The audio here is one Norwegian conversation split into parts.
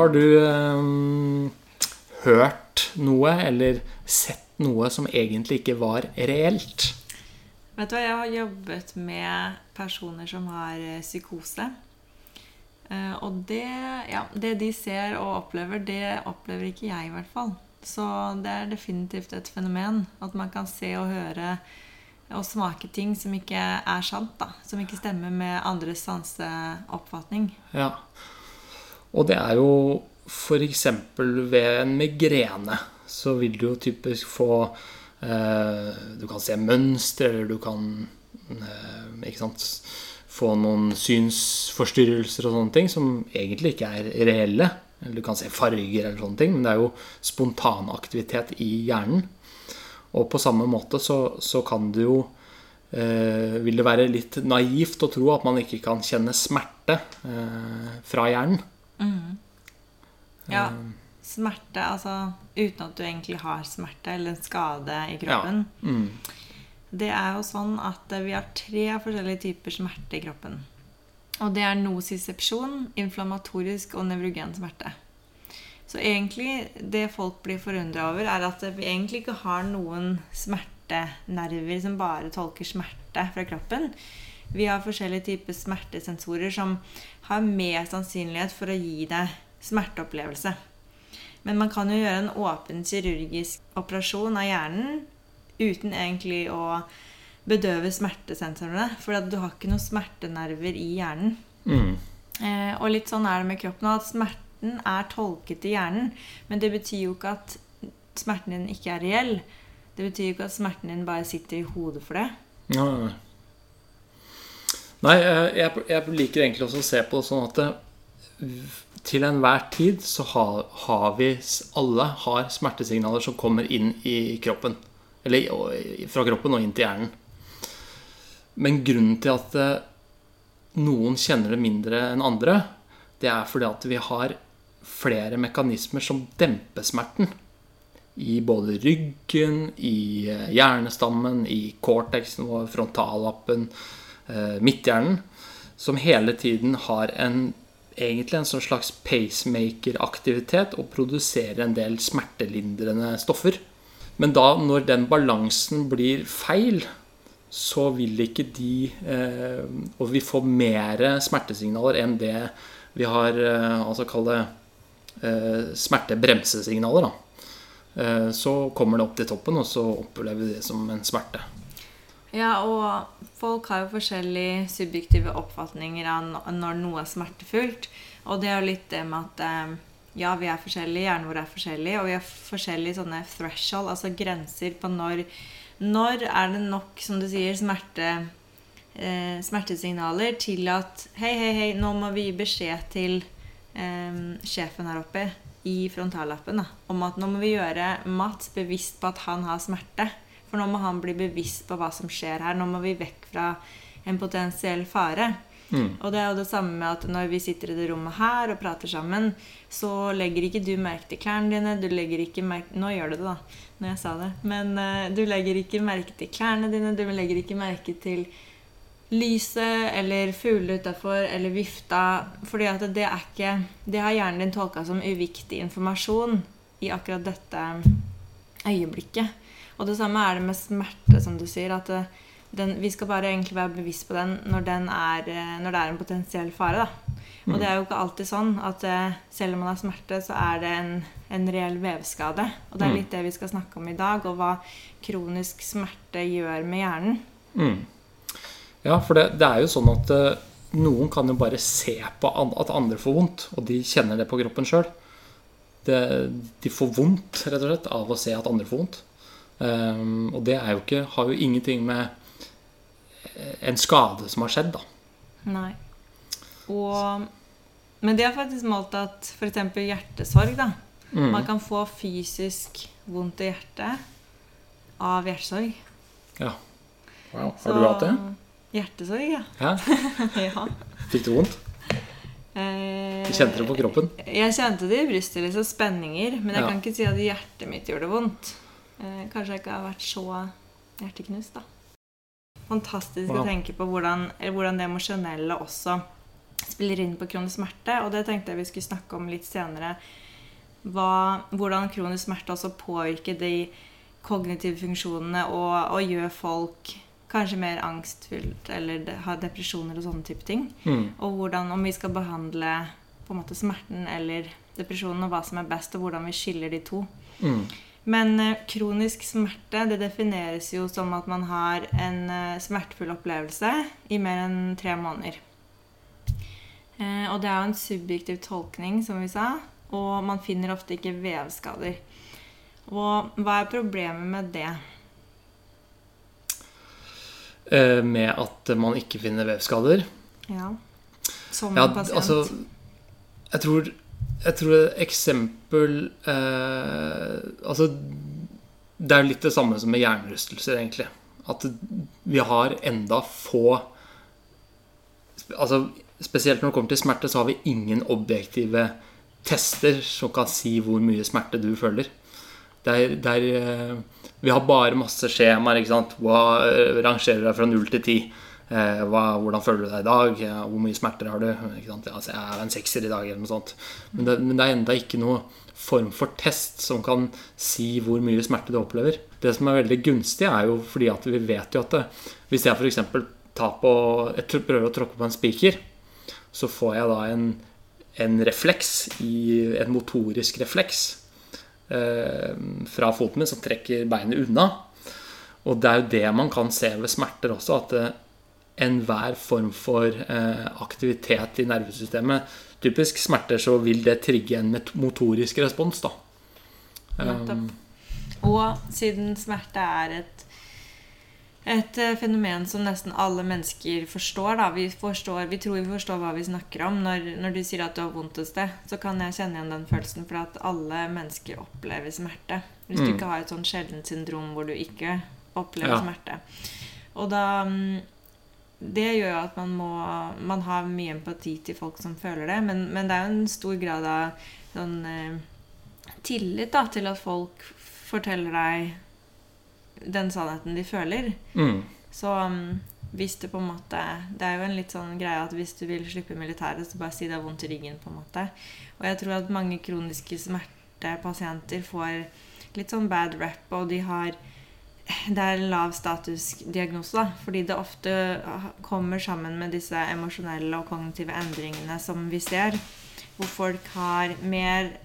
har du eh, hørt noe eller sett noe som egentlig ikke var reelt? Vet du hva, Jeg har jobbet med personer som har eh, psykose. Eh, og det, ja, det de ser og opplever, det opplever ikke jeg, i hvert fall. Så det er definitivt et fenomen. At man kan se og høre og smake ting som ikke er sant. da Som ikke stemmer med andres sanseoppfatning. Ja. Og det er jo f.eks. ved en migrene så vil du jo typisk få eh, Du kan se mønster, eller du kan eh, ikke sant, få noen synsforstyrrelser og sånne ting som egentlig ikke er reelle. Eller du kan se farger eller sånne ting, men det er jo spontanaktivitet i hjernen. Og på samme måte så, så kan det jo eh, Vil det være litt naivt å tro at man ikke kan kjenne smerte eh, fra hjernen. Mm. Ja. Smerte, altså uten at du egentlig har smerte eller en skade i kroppen. Ja. Mm. Det er jo sånn at vi har tre forskjellige typer smerte i kroppen. Og det er nosisepsjon, inflammatorisk og nevrogen smerte. Så egentlig det folk blir forundra over, er at vi egentlig ikke har noen smertenerver som bare tolker smerte fra kroppen. Vi har forskjellige typer smertesensorer som har mer sannsynlighet for å gi deg smerteopplevelse. Men man kan jo gjøre en åpen kirurgisk operasjon av hjernen uten egentlig å bedøve smertesensorene. For du har ikke noen smertenerver i hjernen. Mm. Eh, og litt sånn er det med kroppen at smerten er tolket i hjernen. Men det betyr jo ikke at smerten din ikke er reell. Det betyr jo ikke at smerten din bare sitter i hodet for det. Nei, nei. Nei, eh, jeg, jeg liker egentlig også å se på det sånn at det, til enhver tid så har, har, vi Alle har smertesignaler som kommer inn i kroppen. Eller fra kroppen og inn til hjernen. Men grunnen til at eh, noen kjenner det mindre enn andre, det er fordi at vi har flere mekanismer som demper smerten. I både ryggen, i eh, hjernestammen, i cortexen vår, frontallappen, eh, midthjernen. Som hele tiden har en egentlig en sånn slags pacemaker-aktivitet og produserer en del smertelindrende stoffer. Men da, når den balansen blir feil, så vil ikke de eh, Og vi får mer smertesignaler enn det vi har eh, Altså kall det eh, smertebremsesignaler, da. Eh, så kommer det opp til toppen, og så opplever vi det som en smerte. Ja, og folk har jo forskjellige subjektive oppfatninger av når noe er smertefullt. Og det er jo litt det med at eh, ja, vi er forskjellige, hjernen vår er forskjellig, og vi har forskjellige sånne threshold, altså grenser på når når er det nok, som du sier, smerte, eh, smertesignaler til at Hei, hei, hei, nå må vi gi beskjed til eh, sjefen her oppe i frontallappen da, om at nå må vi gjøre Mats bevisst på at han har smerte. For nå må han bli bevisst på hva som skjer her. Nå må vi vekk fra en potensiell fare. Mm. Og det er jo det samme med at når vi sitter i det rommet her og prater sammen, så legger ikke du merke til klærne dine. Du legger ikke merke Nå gjør du det, da, når jeg sa det. Men uh, du legger ikke merke til klærne dine. Du legger ikke merke til lyset eller fuglene utafor eller vifta. fordi at det er ikke Det har hjernen din tolka som uviktig informasjon i akkurat dette øyeblikket. Og det samme er det med smerte, som du sier. at uh, den, vi skal bare egentlig være bevisst på den når, den er, eh, når det er en potensiell fare. Da. Og det er jo ikke alltid sånn at eh, selv om man har smerte, så er det en, en reell vevskade. Og det er mm. litt det vi skal snakke om i dag, og hva kronisk smerte gjør med hjernen. Mm. Ja, for det, det, er jo sånn at noen kan jo bare se på at andre får vondt, og de kjenner det på kroppen sjøl. De får vondt rett og slett av å se at andre får vondt. Um, og det jo ikke, har jo ingenting med en skade som har skjedd, da. Nei. Og, men det har faktisk målt at f.eks. hjertesorg, da mm. Man kan få fysisk vondt i hjertet av hjertesorg. Ja. Wow. Har Så, du hatt det? Hjertesorg, ja. ja. ja. Fikk du vondt? Eh, du kjente det på kroppen? Jeg kjente det i brystet, liksom spenninger. Men jeg ja. kan ikke si at hjertet mitt gjorde vondt. Eh, kanskje jeg ikke har vært så hjerteknust, da fantastisk wow. å tenke på hvordan, hvordan, det emosjonelle også spiller inn på kronisk smerte. Og det tenkte jeg vi skulle snakke om litt senere. Hva, hvordan kronisk smerte også påvirker de kognitive funksjonene og, og gjør folk kanskje mer angstfylt eller de, har depresjoner og sånne type ting. Mm. Og hvordan, om vi skal behandle på en måte smerten eller depresjonen, og hva som er best, og hvordan vi skiller de to. Mm. Men eh, kronisk smerte det defineres jo som at man har en eh, smertefull opplevelse i mer enn tre måneder. Eh, og det er jo en subjektiv tolkning, som vi sa, og man finner ofte ikke vevskader. Og hva er problemet med det? Med at man ikke finner vevskader. Ja. Som Ja, pasient. altså Jeg tror, jeg tror et eksempel eh, Altså Det er jo litt det samme som med hjernerystelser, egentlig. At vi har enda få Altså Spesielt når det kommer til smerte, så har vi ingen objektive tester som kan si hvor mye smerte du føler. Det er, eh, vi har bare masse skjemaer. ikke sant? Hva eh, rangerer deg fra null til ti? Eh, hva, hvordan føler du deg i dag? Hvor mye smerter har du? Altså, jeg er en sekser i dag, eller noe sånt. Men det, men det er enda ikke noe form for test som kan si hvor mye smerte du opplever. Det som er veldig gunstig, er jo fordi at vi vet jo at det, hvis jeg f.eks. prøver å tråkke på en spiker, så får jeg da en, en refleks, i, en motorisk refleks, eh, fra foten min som trekker beinet unna. Og det er jo det man kan se ved smerter også, at eh, enhver form for eh, aktivitet i nervesystemet Typisk smerter så vil det trigge en motorisk respons, da. Um, Og siden smerte er et, et eh, fenomen som nesten alle mennesker forstår, da. Vi, forstår, vi tror vi forstår hva vi snakker om. Når, når du sier at du har vondt et sted, så kan jeg kjenne igjen den følelsen. For at alle mennesker opplever smerte. Hvis du Mm. ikke har et sånn sjeldent syndrom hvor du ikke opplever Ja. smerte. Og da mm, Det gjør jo at man må Man har mye empati til folk som føler det, men, men det er jo en stor grad av sånn eh, tillit da, til at folk forteller deg den sannheten de føler. mm, Så um, hvis du på en måte Det er jo en litt sånn greie at hvis du vil slippe militæret, så bare si det er vondt i ryggen. på en måte. Og jeg tror at mange kroniske smertepasienter får litt sånn bad rap, og de har det er en lav statusdiagnose, da, fordi det ofte kommer sammen med disse emosjonelle og kognitive endringene som vi ser, hvor folk har mer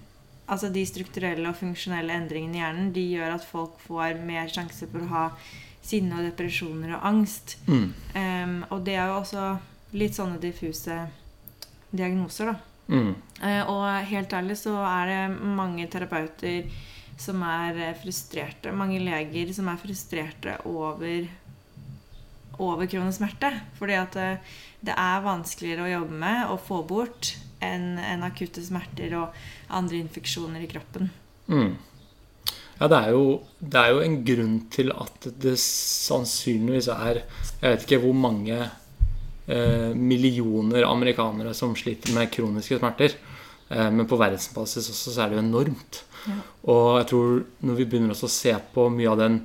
Altså de strukturelle og funksjonelle endringene i hjernen de gjør at folk får mer sjanse for å ha sinne og depresjoner og angst. mm, Um, og det er jo også litt sånne diffuse diagnoser, da. mm, Uh, og helt ærlig så er det mange terapeuter som er eh, frustrerte. Mange leger som er frustrerte over over kronesmerte. Fordi at eh, det er vanskeligere å jobbe med og få bort enn en akutte smerter og andre infeksjoner i kroppen. mm. Ja, det er, jo, det er jo en grunn til at det sannsynligvis er Jeg vet ikke hvor mange eh, millioner amerikanere som sliter med kroniske smerter. Eh, men på verdensbasis også så er det jo enormt. Og jeg tror når vi begynner å se på mye av den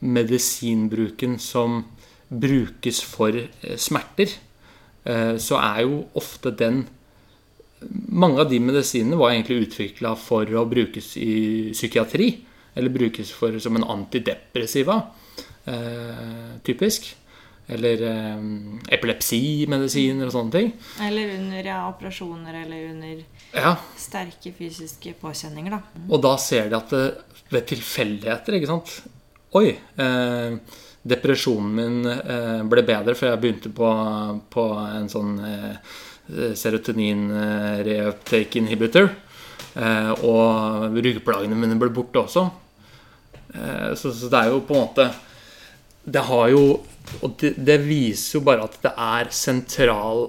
medisinbruken som brukes for eh, smerter, eh, så er jo ofte den Mange av de medisinene var egentlig utvikla for å brukes i psykiatri. Eller brukes for, som en antidepressiva, eh, typisk. Eller eh, epilepsimedisiner og sånne ting. Eller under ja, operasjoner eller under Ja, sterke fysiske påkjenninger, da. Og da ser de at det, ved tilfeldigheter, ikke sant Oi, eh, depresjonen min eh, ble bedre før jeg begynte på, på en sånn eh, serotonin-reuptake inhibitor. Eh, og ryggplagene mine ble borte også. Eh, så, så det er jo på en måte Det har jo Og det, det viser jo bare at det er sentral,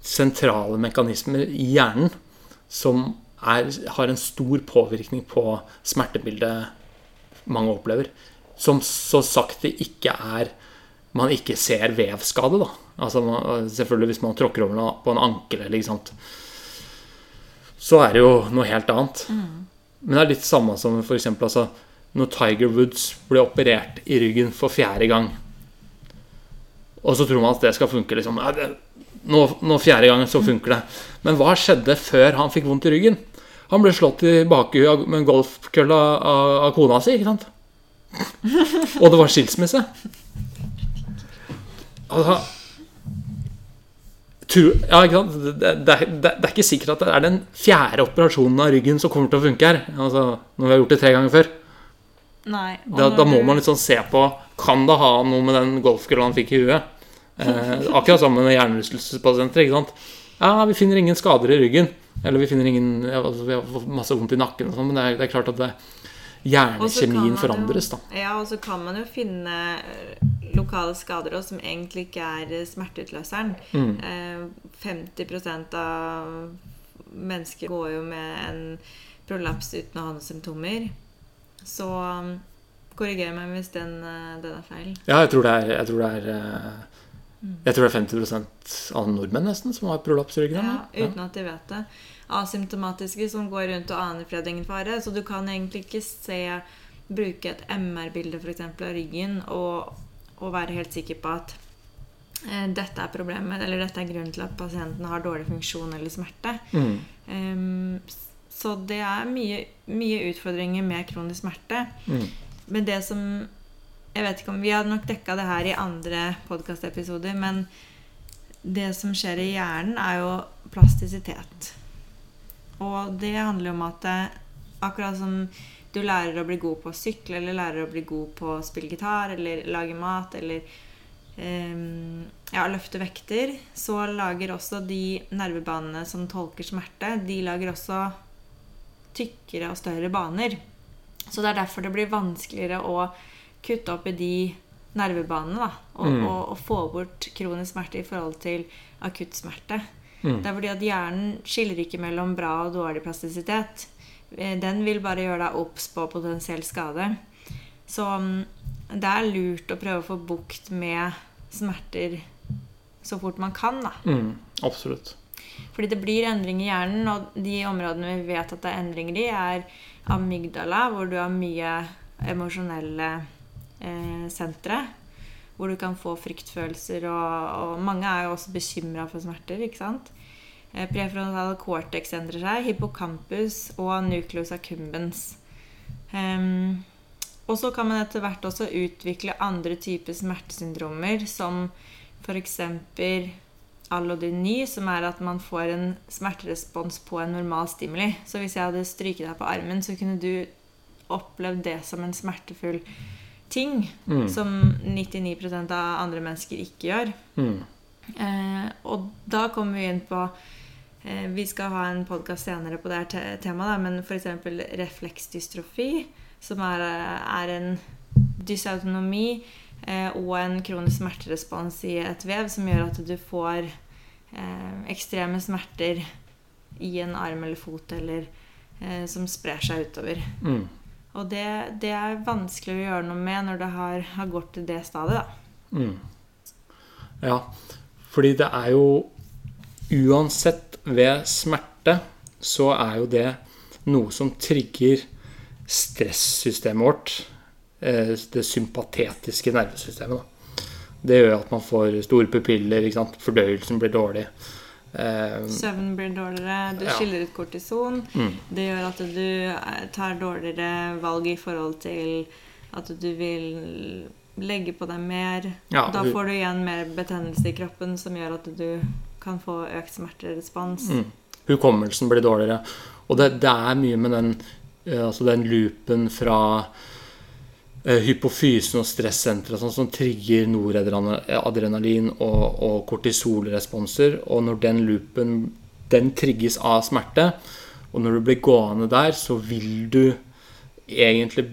sentrale mekanismer i hjernen som er, har en stor påvirkning på smertebildet mange opplever. Som så sagt det ikke er man ikke ser vevskade, da. Altså man, selvfølgelig hvis man tråkker over noe på en ankel eller ikke sant. Så er det jo noe helt annet. Men det er litt samme som eksempel altså, når Tiger Woods ble operert i ryggen for fjerde gang. Og så tror man at det skal funke. liksom. Nå, nå fjerde gangen så funker det. Men hva skjedde før han fikk vondt i ryggen? Han ble slått i bakhuet med en golfkølle av, av kona si, ikke sant? Og det var skilsmisse. Altså ja, ikke sant? Det, det, det, det er ikke sikkert at det er den fjerde operasjonen av ryggen som kommer til å funke her. Altså, når vi har gjort det tre ganger før. Nei. Da, da må man liksom se på Kan det ha noe med den golfkølla han fikk i huet. Eh, akkurat sammen med hjernerystelsespasienter. ikke sant? Ja, vi finner ingen skader i ryggen. Eller vi finner ingen ja, altså, Vi har masse vondt i nakken, og sånn, men det er, det er klart at det, hjernekjemien forandres. da Ja, og så kan man jo finne eh, lokale skader også, som egentlig ikke er eh, smerteutløseren. Mm. Eh, 50% av mennesker går jo med en prolaps uten å ha noen symptomer. Så um, korriger meg hvis den, eh, den er feil. Ja, jeg tror det er Jeg tror det er, eh, jeg tror det er 50% av nordmenn nesten som har prolaps i ryggen. Ja, uten at de vet det. Asymptomatiske som går rundt og aner fred og ingen fare. Så du kan egentlig ikke se bruke et MR-bilde eksempel av ryggen og, og være helt sikker på at eh, dette er problemet, eller dette er grunnen til at pasienten har dårlig funksjon eller smerte. Mm. Ehm, så det er mye, mye utfordringer med kronisk smerte. Mm. Men det som Jeg vet ikke om Vi har nok dekka det her i andre podkastepisoder, men det som skjer i hjernen, er jo plastisitet. Og det handler om at det, akkurat som du lærer å bli god på å sykle, eller lærer å bli god på å spille gitar, eller lage mat, eller um, ja, løfte vekter, så lager også de nervebanene som tolker smerte, de lager også tykkere og større baner. Så det er derfor det blir vanskeligere å kutte opp i de nervebanene. Da, og, Mm. og, og få bort kronisk smerte i forhold til akutt smerte. Mm. Det er fordi at hjernen skiller ikke mellom bra og dårlig plastisitet. Eh, Den vil bare gjøre deg obs på potensiell skade. Så mm, det er lurt å prøve å få bukt med smerter så fort man kan. da. Mm. Absolutt. Fordi det blir endring i hjernen, og de områdene vi vet at det er endringer i, er amygdala, hvor du har mye emosjonelle eh, sentre. Hvor du kan få fryktfølelser, og, og mange er jo også bekymra for smerter. ikke sant? Eh, prefrontal cortex endrer seg, hippocampus og nucleus accumbens. Um, og så kan man etter hvert også utvikle andre typer smertesyndromer, som f.eks. allodyny, som er at man får en smerterespons på en normal stimuli. Så hvis jeg hadde stryket deg på armen, så kunne du opplevd det som en smertefull ting. Mm. Som 99% av andre mennesker ikke gjør. Mm. Eh, og da kommer vi inn på eh, Vi skal ha en podkast senere på det her te temaet, da, men f.eks. refleksdystrofi, som er, er en dysautonomi og en kronisk smerterespons i et vev som gjør at du får eh, ekstreme smerter i en arm eller fot eller eh, som sprer seg utover. Mm. Og det, det er vanskelig å gjøre noe med når det har, har gått til det stadiet. da. Mm. Ja, fordi det er jo Uansett ved smerte så er jo det noe som trigger stressystemet vårt. Eh, Det sympatetiske nervesystemet. Da. Det gjør at man får store pupiller, fordøyelsen blir dårlig. Eh, Søvnen blir dårligere, du skiller ut kortison. mm, Det gjør at du eh, tar dårligere valg i forhold til at du vil legge på deg mer. Ja, da får du igjen mer betennelse i kroppen som gjør at du kan få økt smerterespons. Mm. Hukommelsen blir dårligere. Og det, det er mye med den, altså den loopen fra hypofysen og stressenteret sånn, som trigger noradrenalin og, og kortisolresponser. Og når den loopen den trigges av smerte, og når du blir gående der, så vil du egentlig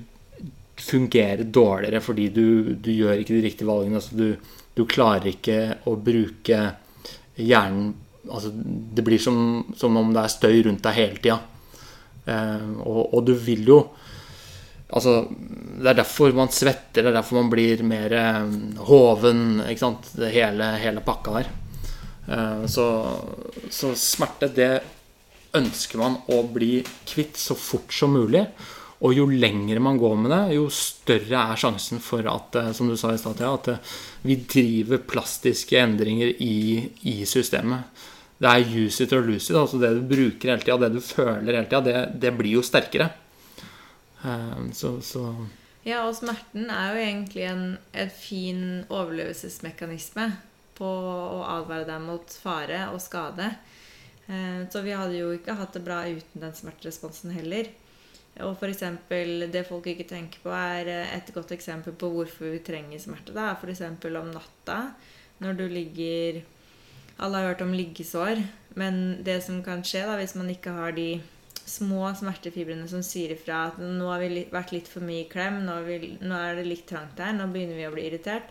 fungere dårligere fordi du, du gjør ikke de riktige valgene. Altså du, du klarer ikke å bruke hjernen altså Det blir som, som om det er støy rundt deg hele tida. Eh, og, og du vil jo Altså, Det er derfor man svetter, det er derfor man blir mer eh, hoven. ikke sant? Det hele, hele pakka der. Eh, så, så smerte, det ønsker man å bli kvitt så fort som mulig. Og jo lengre man går med det, jo større er sjansen for at eh, som du sa i sted, at vi driver plastiske endringer i, i systemet. Det er use it or lose it. altså Det du bruker hele tida, det du føler hele tida, det, det, blir jo sterkere. Eh, så, så, Ja, og smerten er jo egentlig en, en fin overlevelsesmekanisme på å advare deg mot fare og skade. Så vi hadde jo ikke hatt det bra uten den smerteresponsen heller. Og f.eks. det folk ikke tenker på, er eh, et godt eksempel på hvorfor vi trenger smerte. Det er f.eks. om natta, når du ligger Alle har hørt om liggesår, men det som kan skje da, hvis man ikke har de små smertefibrene som sier ifra at nå har vi vært litt for mye i klem, nå, vi, nå er det litt trangt her, nå begynner vi å bli irritert,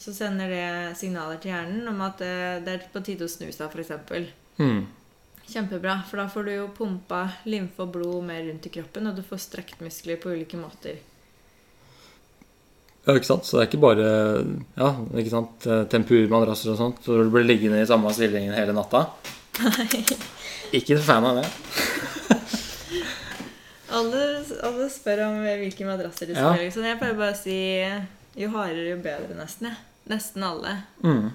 så sender det signaler til hjernen om at eh, det er på tide å snu seg, f.eks. Mm. Kjempebra, for da får du jo pumpa lymfe og blod mer rundt i kroppen, og du får strekt muskler på ulike måter. Ja, ikke sant? Så det er ikke bare ja, ikke sant? tempurmadrasser og sånt, så du blir liggende i samme stillingen hele natta? Nei. Ikke fan av det. Alle, alle, spør om hvilke madrasser de skal Ja. Liksom. Jeg pleier bare å si jo hardere, jo bedre, nesten. Ja. Nesten alle. Mm.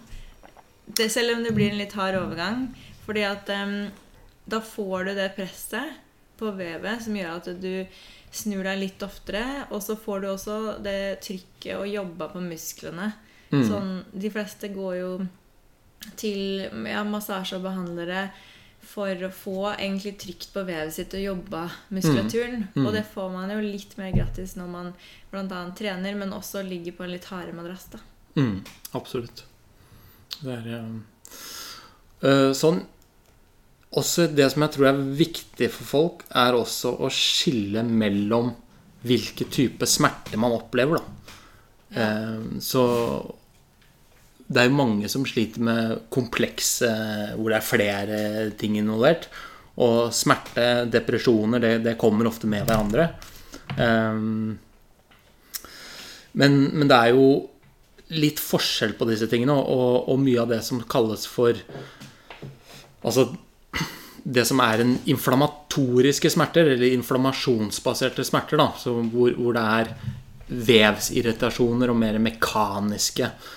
Det, selv om det blir en litt hard overgang. Fordi at um, da får du det presset på vevet som gjør at du snur deg litt oftere. Og så får du også det trykket og jobba på musklene. Mm. Sånn, de fleste går jo til ja, behandlere for å få egentlig trygt på vevet sitt og jobba muskulaturen. Mm. Mm. Og det får man jo litt mer gratis når man bl.a. trener, men også ligger på en litt hardere madrass. da. Mm, absolutt. Det er uh, sånn også det som jeg tror er viktig for folk, er også å skille mellom hvilke type smerte man opplever. Da. Ja. Eh, så det er jo mange som sliter med komplekse hvor det er flere ting involvert. Og smerte, depresjoner, det, det kommer ofte med hverandre. Um, men, men, det er jo litt forskjell på disse tingene, og, og mye av det som kalles for Altså det som er en inflammatoriske smerter, eller inflammasjonsbaserte smerter, da, hvor, hvor, det er vevsirritasjoner og mer mekaniske eh,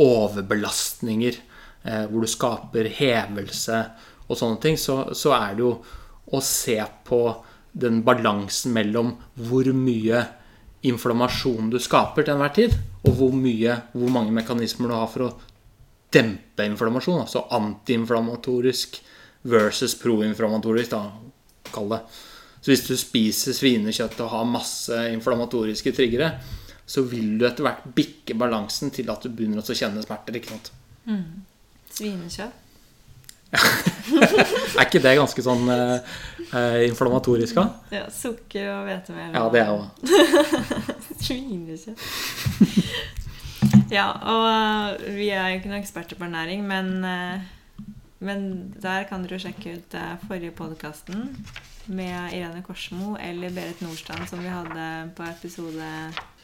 overbelastninger, eh, hvor du skaper hevelse og sånne ting, så, så, er det jo å se på den balansen mellom hvor mye inflammasjon du skaper til enhver tid, og hvor, mye, hvor mange mekanismer du har for å dempe inflammasjon. Altså antiinflammatorisk versus proinflammatorisk, da, kall det. Så hvis du spiser svinekjøtt og har masse inflammatoriske triggere, så vil du etter hvert bikke balansen til at du begynner å kjenne smerter. ikke sant? Mm. Svinekjøtt? er ikke det ganske sånn eh, eh inflammatorisk, da? Ja. Sukker og hvetemel. Ja, det er òg. Svinekjøtt. Ja, og uh, vi er jo ikke noen eksperter på ernæring, men, uh, men der kan dere sjekke ut forrige podkasten med Irene Korsmo eller Berit Nordstrand som vi hadde på episode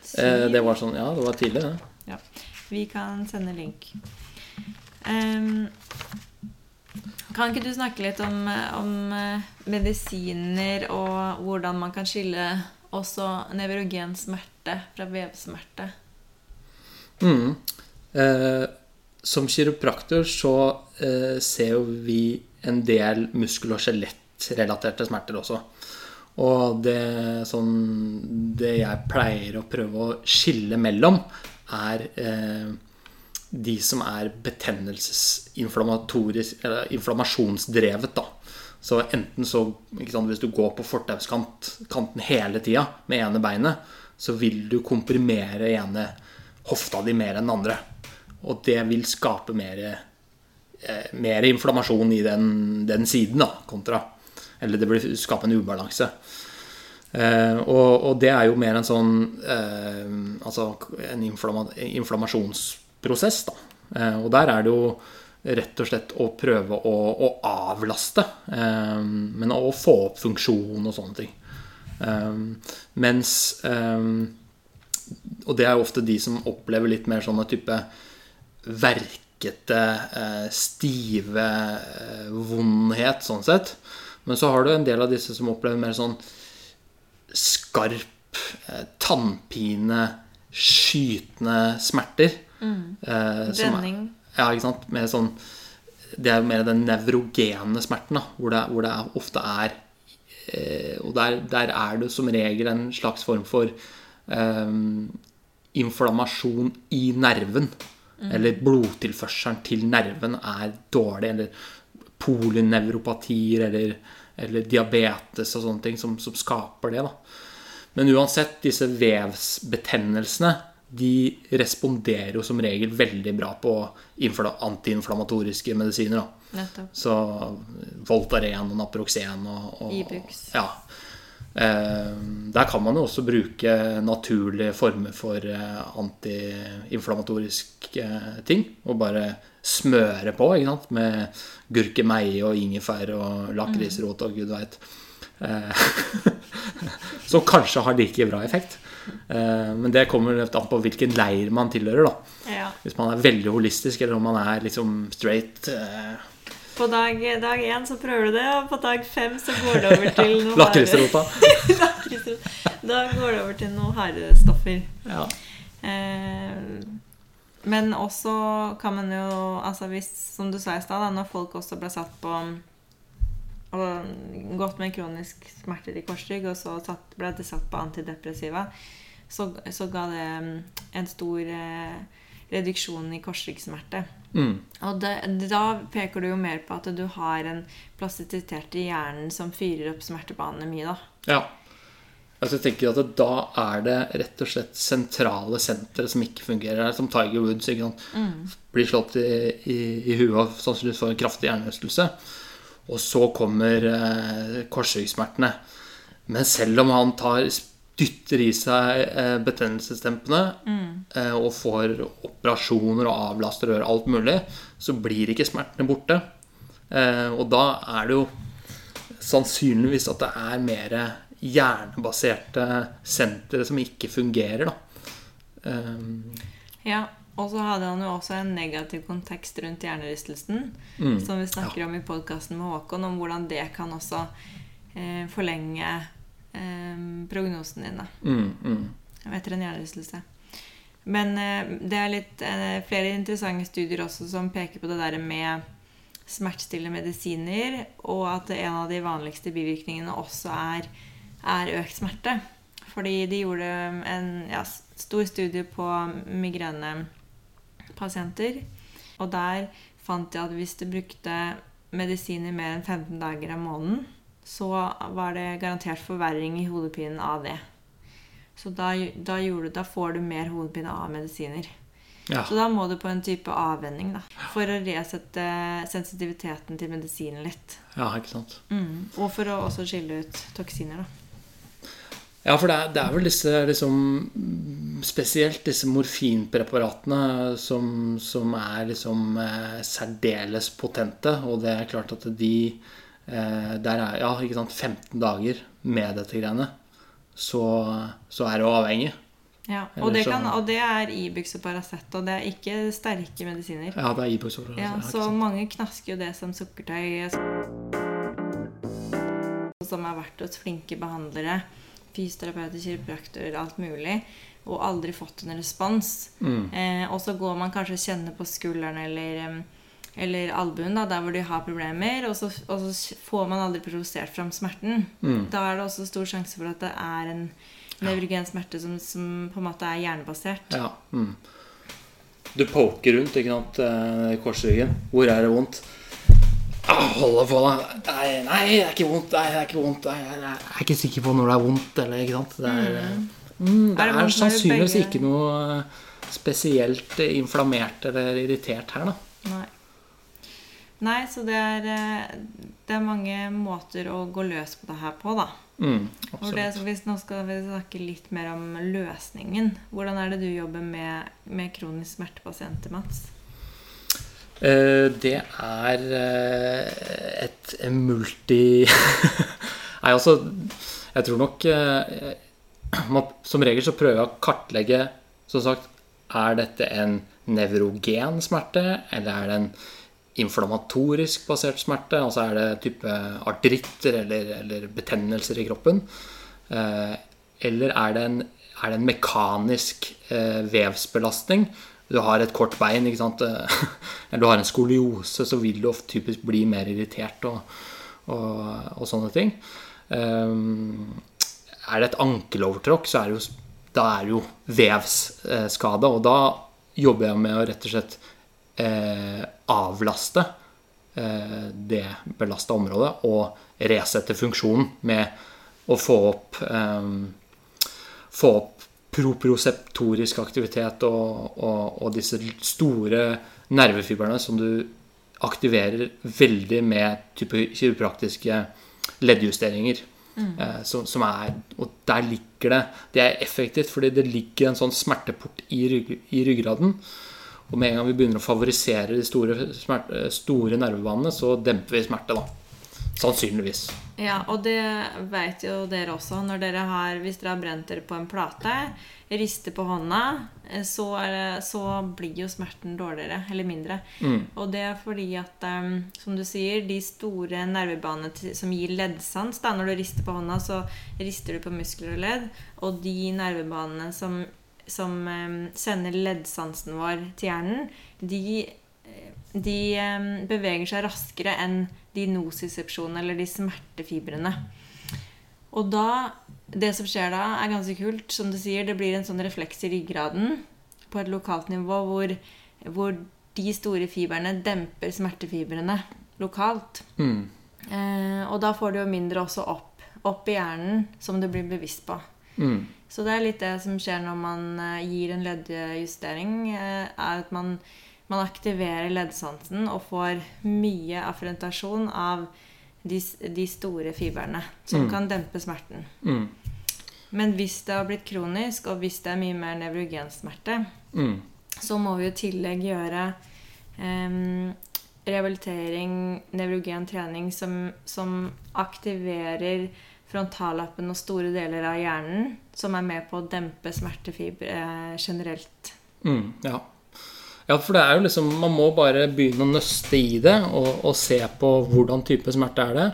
7. det var sånn, Ja, det var tidlig, det. Ja. Vi kan sende link. Um, kan ikke du snakke litt om, om, medisiner og hvordan man kan skille også nevrogen smerte fra vevsmerte? Mm. Eh, som kiropraktor så eh, ser jo vi en del muskel- og skjelettrelaterte smerter også. Og det, sånn, det jeg pleier å prøve å skille mellom, er eh, de som er betennelsesinflammasjonsdrevet. Da. Så enten så sant, Hvis du går på fortauskanten hele tida med ene beinet, så vil du komprimere ene hofta di mer enn den andre. Og det vil skape mer, eh, mer inflammasjon i den, den, siden, da, kontra. Eller det blir skape en ubalanse. Eh, og, og, det er jo mer en sånn eh, Altså en inflamma, inflammasjonsprosess, da. Eh, og der er det jo rett og slett å prøve å, å avlaste. Eh, men å få opp funksjon og sånne ting. Eh, mens og det er jo ofte de som opplever litt mer sånne type verkete, eh, stive eh, vondhet, sånn sett. Men så har du en del av disse som opplever mer sånn skarp eh, tannpine, skytende smerter. eh, Brenning. er- ja, ikke sant? Med sånn, det er mer den nevrogene smerten, da, hvor det, hvor det er, ofte er eh, Og der, der er det som regel en slags form for eh, inflammasjon i nerven. Eller blodtilførselen til nerven er dårlig. Eller polynevropatier eller, eller diabetes og sånne ting som, som skaper det. da. Men uansett, disse vevsbetennelsene de responderer jo som regel veldig bra på antiinflamatoriske medisiner. da. Så Voltaren og Naproxen og, og Ibux. Ja. Eh, der kan man jo også bruke naturlige former for eh, antiinflammatoriske ting. Og bare smøre på ikke sant? med gurkemeie og ingefær og lakrisrot og gud veit. Eh, som kanskje har like bra effekt. Eh, men det kommer an på hvilken leir man tilhører. da Ja. Hvis man er veldig holistisk, eller om man er liksom straight. Eh, På dag, dag én så prøver du det, og på dag fem så går det over til noe Lakrisrota. Da går det over til noe harde stoffer. Ja. Eh, men også kan man jo altså hvis, Som du sa i stad, når folk også ble satt på og gått med kronisk smerter i korsrygg, og så satt, ble de satt på antidepressiva, så, så ga det mm, en stor eh, reduksjon i korsryggsmerte. Mm. Og det, da peker du jo mer på at du har en plastisitet i hjernen som fyrer opp smertebanene mye, da. ja. Altså jeg tenker at Da er det rett og slett sentrale sentre som ikke fungerer. Som Tiger Woods. sant? Blir slått i, i, i huet og sannsynligvis får en kraftig hjernerystelse. Og så kommer eh, korsryggsmertene. Men selv om han tar dytter i seg eh, betennelsesdempende eh, og får operasjoner og avlaster og alt mulig, så blir ikke smertene borte. Eh, og da er det jo sannsynligvis at det er mer hjernebaserte sentre som ikke fungerer, da. Um, Ja, Og så hadde han jo også en negativ kontekst rundt hjernerystelsen, Mm. som vi snakker om i podkasten med Håkon, om hvordan det kan også eh, forlenge eh, prognosen din da, mm, mm. etter en hjernerystelse. Men eh, det er litt, eh, flere interessante studier også som peker på det der med smertestillende medisiner, og at en av de vanligste bivirkningene også er, er økt smerte. Fordi de gjorde en ja, stor studie på migrenepasienter. Og der fant de at hvis du brukte medisiner mer enn 15 dager av måneden, så var det garantert forverring i hodepinen av det. Så da, da, gjorde, da får du mer hodepine av medisiner. Ja. Så da må du på en type avvenning da, for å resette sensitiviteten til medisinen litt. ja, ikke sant. Mm. Og for å også skille ut toksiner. da. Ja, for det er, det er vel disse liksom Spesielt disse morfinpreparatene som, som er liksom eh, særdeles potente. Og det er klart at de eh, Der er ja, ikke sant, 15 dager med dette greiene. Så, så er du avhengig. Ja, og det, kan, og det er Ibux og Paracet, og det er ikke sterke medisiner. Ja, det er Ibux over. Ja, så mange knasker jo det som sukkertøy. Som har vært hos flinke behandlere, fysioterapeuter, kiropraktorer, alt mulig, og aldri fått en respons. Mm. Eh, og så går man kanskje og kjenner på skulderen eller, eller albuen, da, der hvor de har problemer, og så, og så får man aldri provosert fram smerten. Mm. Da er det også stor sjanse for at det er en nevrogen smerte som, som på en måte er hjernebasert. Ja. Mm. Du poker rundt, ikke sant, eh, i korsryggen. Hvor er det vondt? Ah, deg på, da. Nei, nei, det er ikke vondt. Nei, det er ikke vondt. Nei, jeg er ikke sikker på når det er vondt, eller ikke sant. Det er, mm. det Er det er, sannsynligvis ikke noe eh, spesielt inflammert eller irritert her, da. Nei. Nei, så det er, eh, det er mange måter å gå løs på det her på, da. Mm, det, så hvis, nå skal vi snakke litt mer om løsningen. Hvordan er det du jobber med, med kronisk smertepasienter, Mats? Eh, Det er eh, et multi... Nei, altså Jeg tror nok eh, Som regel så prøver jeg å kartlegge Som sagt, er dette en nevrogen smerte, eller er det en inflammatorisk basert smerte? Altså er det type artritter eller, eller betennelser i kroppen? Eller er det en, er det en mekanisk vevsbelastning? Du har et kort bein, ikke sant? eller du har en skoliose, så vil du ofte typisk bli mer irritert og, og, og sånne ting. Um, er det et ankelovertråkk, så er det jo, da er det jo vevsskade. Og da jobber jeg med å rett og slett eh, avlaste eh, det belasta området og resette funksjonen med å få opp eh, få opp proproseptorisk aktivitet og, og, og, disse store nervefibrene som du aktiverer veldig med type kiropraktiske leddjusteringer. Mm. Eh, som, som, er, og der ligger det Det er effektivt fordi det ligger en sånn smerteport i, rygg, i ryggraden. Og med en gang vi begynner å favorisere de store, smerte, store nervebanene, så demper vi smerte. da Sannsynligvis. Ja, og det vet jo dere også. Når dere har, hvis dere har brent dere på en plate, rister på hånda, eh, så, det, så blir jo smerten dårligere. Eller mindre. Mm. Og det er fordi at, um, som du sier, de store nervebanene som gir leddsans da, Når du rister på hånda, så rister du på muskler og ledd. Og de nervebanene som, som um, sender leddsansen vår til hjernen, de de beveger seg raskere enn de nosisepsjonene eller de smertefibrene. Og da Det som skjer da, er ganske kult. Som du sier, det blir en sånn refleks i ryggraden på et lokalt nivå hvor, hvor de store fibrene demper smertefibrene lokalt. Mm. Eh, og da får du jo mindre også opp, opp i hjernen, som du blir bevisst på. Mm. Så det er litt det som skjer når man eh, gir en leddjustering, eh, er at man man aktiverer leddsansen og får mye affrontasjon av de, de store fibrene, som mm. kan dempe smerten. Mm. Men hvis det har blitt kronisk, og hvis det er mye mer nevrogensmerte, mm. så må vi i tillegg gjøre um, rehabilitering, nevrogen trening, som, som aktiverer frontallappen og store deler av hjernen, som er med på å dempe smertefibre eh, generelt. Mm, ja. Ja, for det er jo liksom Man må bare begynne å nøste i det og, og, se på hvordan type smerte er det.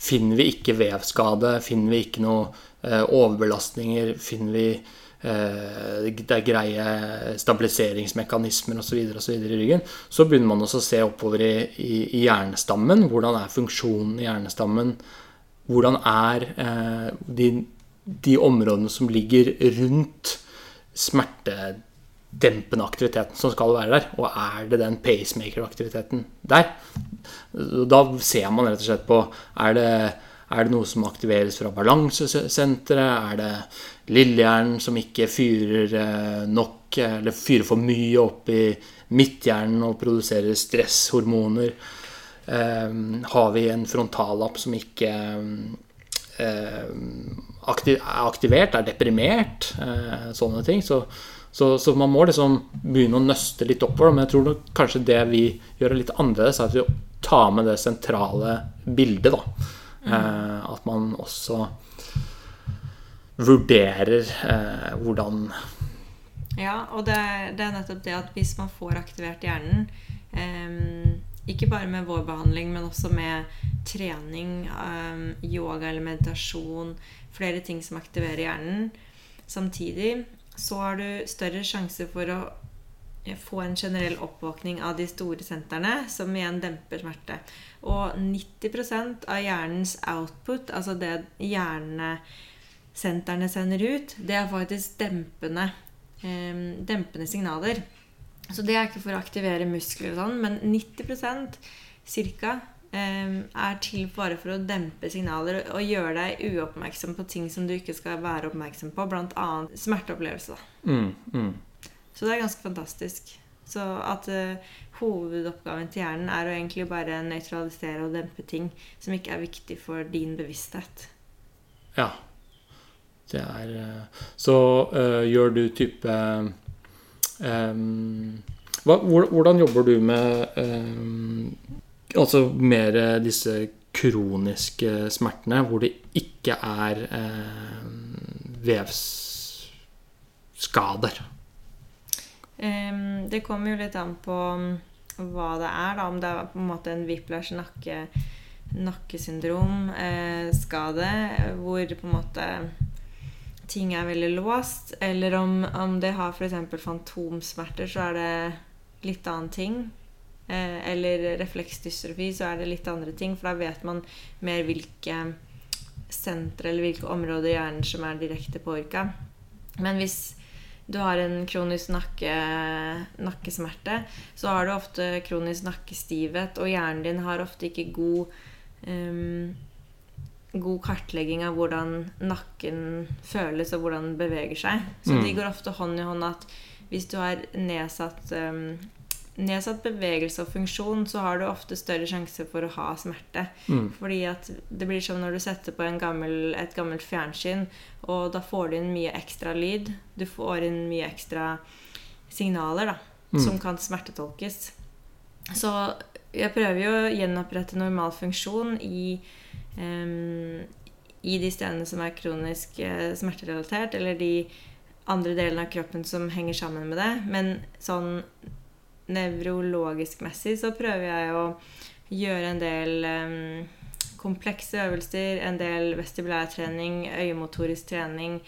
Finner vi ikke vevskade, finner vi ikke noe eh, overbelastninger, finner vi eh, det er greie stabiliseringsmekanismer osv. i ryggen, så begynner man også å se oppover i, i, i, hjernestammen. Hvordan er funksjonen i hjernestammen? Hvordan er eh, de, de områdene som ligger rundt smerte dempende aktiviteten som skal være der. Og er det den pacemaker-aktiviteten der? Da ser man rett og slett på er det, er det noe som aktiveres fra balansesenteret? Er det lillehjernen som ikke fyrer eh, nok, eller fyrer for mye opp i midthjernen og produserer stresshormoner? Um, har vi en frontallapp som ikke um, er aktivert, er deprimert? Sånne ting. Så så, så, man må liksom begynne å nøste litt oppover. Men jeg tror nok kanskje det vi gjør litt annerledes, er at vi tar med det sentrale bildet. da. Mm. Eh, at man også vurderer eh, hvordan Ja, og det det er, nettopp det at hvis man får aktivert hjernen eh, ikke bare med vår behandling, men også med trening, eh, yoga eller meditasjon, flere ting som aktiverer hjernen samtidig, så har du større sjanse for å eh, få en generell oppvåkning av de store sentrene, som igjen demper smerte. Og 90% av hjernens output, altså det hjernesentrene sender ut, det er faktisk dempende, eh, dempende signaler. Så det er ikke for å aktivere muskler og sånn, men 90% ca er til bare for å dempe signaler og gjøre deg uoppmerksom på ting som du ikke skal være oppmerksom på, bl.a. smerteopplevelse. Mm, mm. Så det er ganske fantastisk. Så at uh, hovedoppgaven til hjernen er å egentlig bare nøytralisere og dempe ting som ikke er viktig for din bevissthet. Ja. Det er uh, Så uh, gjør du type um, hva, Hvordan jobber du med um, Altså mer eh, disse kroniske smertene hvor det ikke er eh, vevsskader. Um, det kommer jo litt an på um, hva det er. Da. Om det er på en måte en whiplash nakke, nakkesyndrom, eh, hvor på en måte ting er veldig låst, eller om, om det har f.eks. fantomsmerter, så er det litt annen ting. Eh, eller refleksdystrofi, så er det litt andre ting. For da vet man mer hvilke sentre eller hvilke områder i hjernen som er direkte påvirka. Men hvis du har en kronisk nakke, nakkesmerte, så har du ofte kronisk nakkestivhet, og hjernen din har ofte ikke god um, god kartlegging av hvordan nakken føles og hvordan den beveger seg. Så Mm. de går ofte hånd i hånd at hvis du har nedsatt, um, nedsatt bevegelse og funksjon, så har du ofte større sjanse for å ha smerte. Mm. Fordi at det blir som når du setter på en gammel, et gammelt fjernsyn, og da får du inn mye ekstra lyd. Du får inn mye ekstra signaler da, Mm. som kan smertetolkes. Så jeg prøver jo å gjenopprette normal funksjon i, um, i de stedene som er kronisk eh, smerterelatert, eller de andre delene av kroppen som henger sammen med det. Men sånn nevrologisk messig så prøver jeg å gjøre en del um, komplekse øvelser, en del vestibulærtrening, øyemotorisk trening,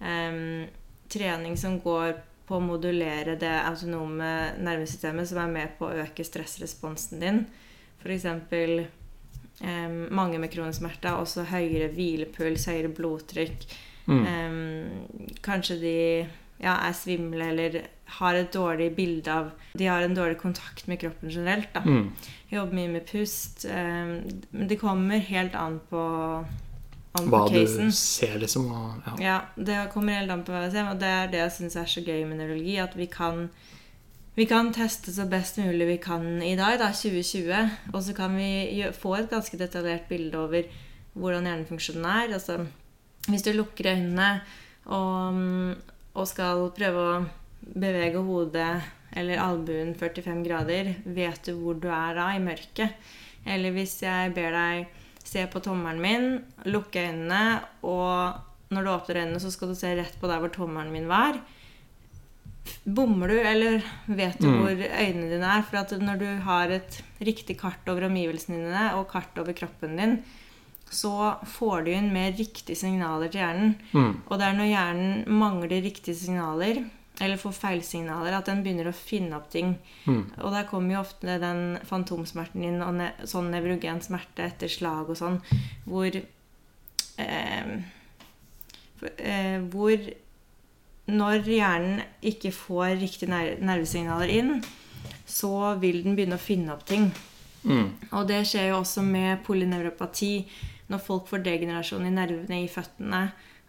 um, trening som går på å modulere det autonome nervesystemet som er med på å øke stressresponsen din. F.eks. Um, mange med kronisk smerte har også høyere hvilepuls, høyere blodtrykk. Mm. Um, kanskje de ja, er svimle eller har et dårlig bilde av De har en dårlig kontakt med kroppen generelt. da. Mm. Jobber mye med pust. Men det kommer helt an på, an Hva på du ser, liksom. Og, ja. Ja, det kommer helt an på hva jeg ser, og det er det jeg syns er så gøy med nevrologi. At vi kan, vi kan teste så best mulig vi kan i dag, da, 2020. Og så kan vi få et ganske detaljert bilde over hvordan hjernefunksjonen er. Altså, hvis du lukker øynene og, og skal prøve å bevege hodet eller albuen 45 grader, vet du hvor du er da i mørket? Eller hvis jeg ber deg se på tommelen min, lukke øynene, og når du åpner øynene, så skal du se rett på der hvor tommelen min var. Bommer du, eller vet du Mm. hvor øynene dine er? For når du har et riktig kart over omgivelsene dine og kart over kroppen din, så får du inn mer riktige signaler til hjernen. Mm. Og det er når hjernen mangler riktige signaler, eller får feilsignaler, at den begynner å finne opp ting. Mm. Og der kommer jo ofte den fantomsmerten inn, og ne sånn nevrogen smerte etter slag og sånn, hvor eh, eh, Hvor når hjernen ikke får riktige ner nervesignaler inn, så vil den begynne å finne opp ting. Mm. Og det skjer jo også med polynevropati. Når folk får degenerasjon i nervene i føttene.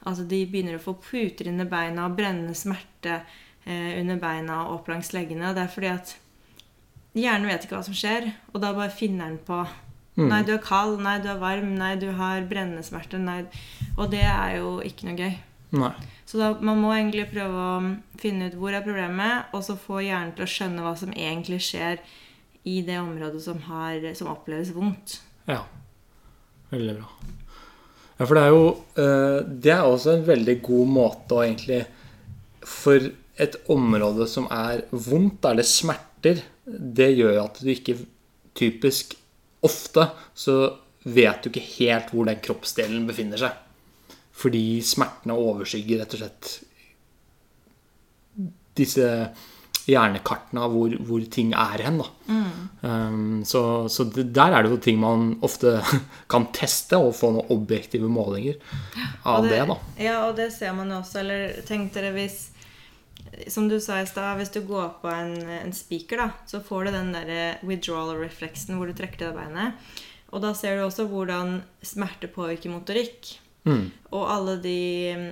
Altså de begynner å få puter under beina og brennende smerte eh, under beina og opp langs leggene. Det er fordi at hjernen vet ikke hva som skjer, og da bare finner den på Mm. Nei, du er kald. Nei, du er varm. Nei, du har brennende smerte. Nei. Og det er jo ikke noe gøy. Nei. Så da, man må egentlig prøve å finne ut hvor er problemet, og så få hjernen til å skjønne hva som egentlig skjer i det området som, har, som oppleves vondt. Ja. Veldig bra. Ja, for det er jo eh, Det er også en veldig god måte å egentlig For et område som er vondt, eller smerter, det gjør at du ikke typisk Ofte så vet du ikke helt hvor den kroppsdelen befinner seg. Fordi smertene overskygger rett og slett disse hjernekartene av hvor, hvor ting er hen. Da. Um, så så det, der er det jo ting man ofte kan teste og få noen objektive målinger av Og det. da. Ja, og det ser man jo også. Eller tenk dere hvis Som du sa i stad, hvis du går på en, en spiker, da, så får du den der withdrawal-refleksen hvor du trekker til beinet. Og da ser du også hvordan smerte påvirker motorikk. Mm. Og alle de,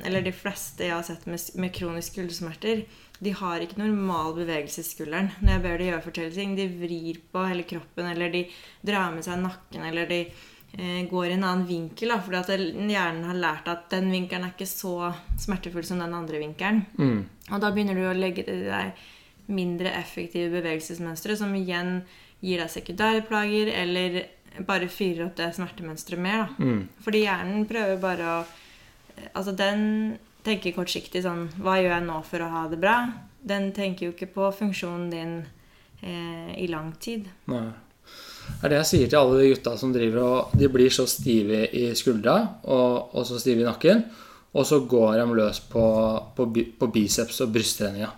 eller de fleste jeg har sett med, med kroniske skuldersmerter, de har ikke normal bevegelse i skulderen. Når jeg ber de gjøre forskjellige ting, de vrir på hele kroppen, eller de drar med seg nakken, eller de eh, går i en annen vinkel. Da, fordi at hjernen har lært at den vinkelen er ikke så smertefull som den andre vinkelen. Mm. Og da begynner du å legge til deg mindre effektive bevegelsesmønstre, som igjen gir deg sekundære plager, eller bare fyrer opp det smertemønsteret mer. da. Mm. Fordi hjernen prøver bare å Altså, den tenker kortsiktig sånn Hva gjør jeg nå for å ha det bra? Den tenker jo ikke på funksjonen din eh, i lang tid. Nei. Det er det jeg sier til alle de gutta som driver og De blir så stive i skuldra og, og så stive i nakken. og så går de løs på, på, på biceps og brysttreninga.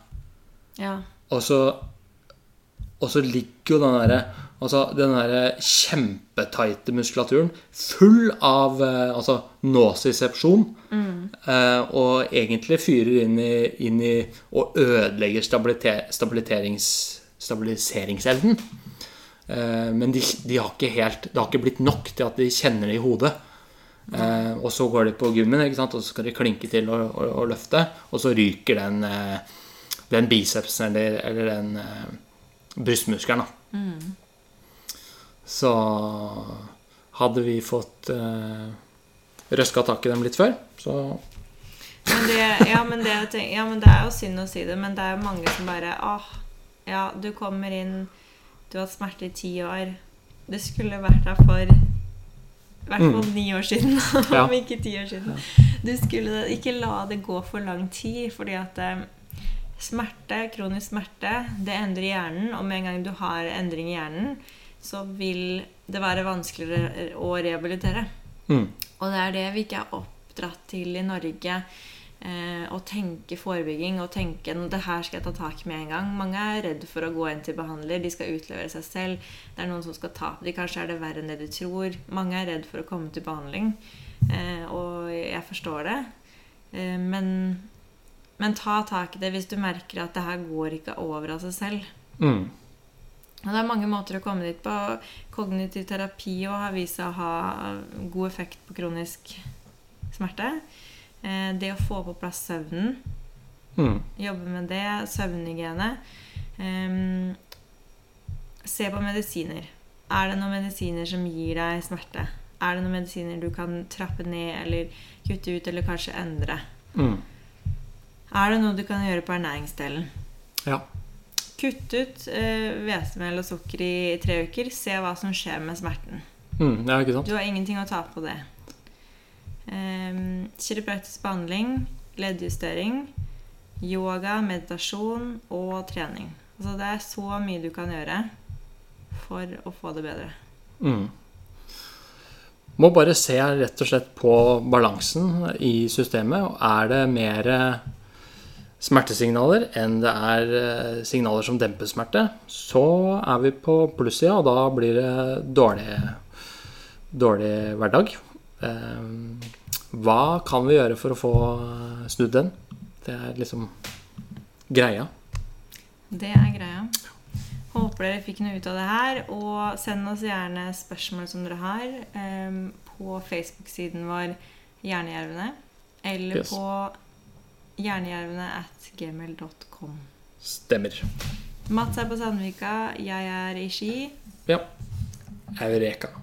Ja. Og så, og så ligger jo den derre altså den der kjempetighte muskulaturen full av eh, altså nocicepsjon. Eh, og egentlig fyrer inn i, inn i og ødelegger stabiliseringsevnen. Eh, men de, de har ikke helt Det har ikke blitt nok til at de kjenner det i hodet. Eh, og så går de på gymmen, og så skal de klinke til og, og, og løfte. Og så ryker den, eh, den bicepsen eller, eller den eh, brystmuskelen. Da. Så hadde vi fått eh, røska tak i dem litt før, så Men det, ja, men det, ja, men det er jo synd å si det, men det er jo mange som bare Åh, ja, du kommer inn Du har hatt smerte i ti år. Det skulle vært der for i hvert fall ni år siden, Ja. om ikke ti år siden. Du skulle ikke la det gå for lang tid, fordi at eh, smerte, kronisk smerte, det endrer hjernen, og med en gang du har endring i hjernen, så vil det være vanskeligere å rehabilitere. mm, Og det er det vi ikke er oppdratt til i Norge. Eh, å tenke forebygging og tenke "Nå, det her skal jeg ta tak i med en gang. Mange er redd for å gå inn til behandler. De skal utlevere seg selv. Det er noen som skal ta på dem. Kanskje er det verre enn det de tror. Mange er redd for å komme til behandling. Eh, og jeg forstår det. Eh, men, men ta tak i det hvis du merker at det her går ikke over av seg selv. mm, Og det er mange måter å komme dit på. Kognitiv terapi har vist seg å ha god effekt på kronisk smerte. Eh, Det å få på plass søvnen, mm, jobbe med det, søvnhygiene. Um, se på medisiner. Er det noen medisiner som gir deg smerte? Er det noen medisiner du kan trappe ned eller kutte ut eller kanskje endre? mm, Er det noe du kan gjøre på ernæringsdelen? ja. Kutt ut eh, hvetemel og sukker i tre uker. Se hva som skjer med smerten. Mm, ja, ikke sant? Du har ingenting å tape på det. Um, Kiropraktisk behandling, leddjustering, yoga, meditasjon og trening. Altså det er så mye du kan gjøre for å få det bedre. Mm. Må bare se rett og slett på balansen i systemet. Er det mer smertesignaler enn det er eh, signaler som demper smerte, så er vi på plussida, og da blir det dårlig, dårlig hverdag. Eh, Hva kan vi gjøre for å få snudd den? Det er liksom greia. Det er greia. Håper dere fikk noe ut av det her. Og send oss gjerne spørsmål som dere har på Facebook-siden vår Hjernejervene. Eller Yes. på hjernejervene at gmail.com. Stemmer. Mats er på Sandvika, jeg er i Ski. Ja. Eureka.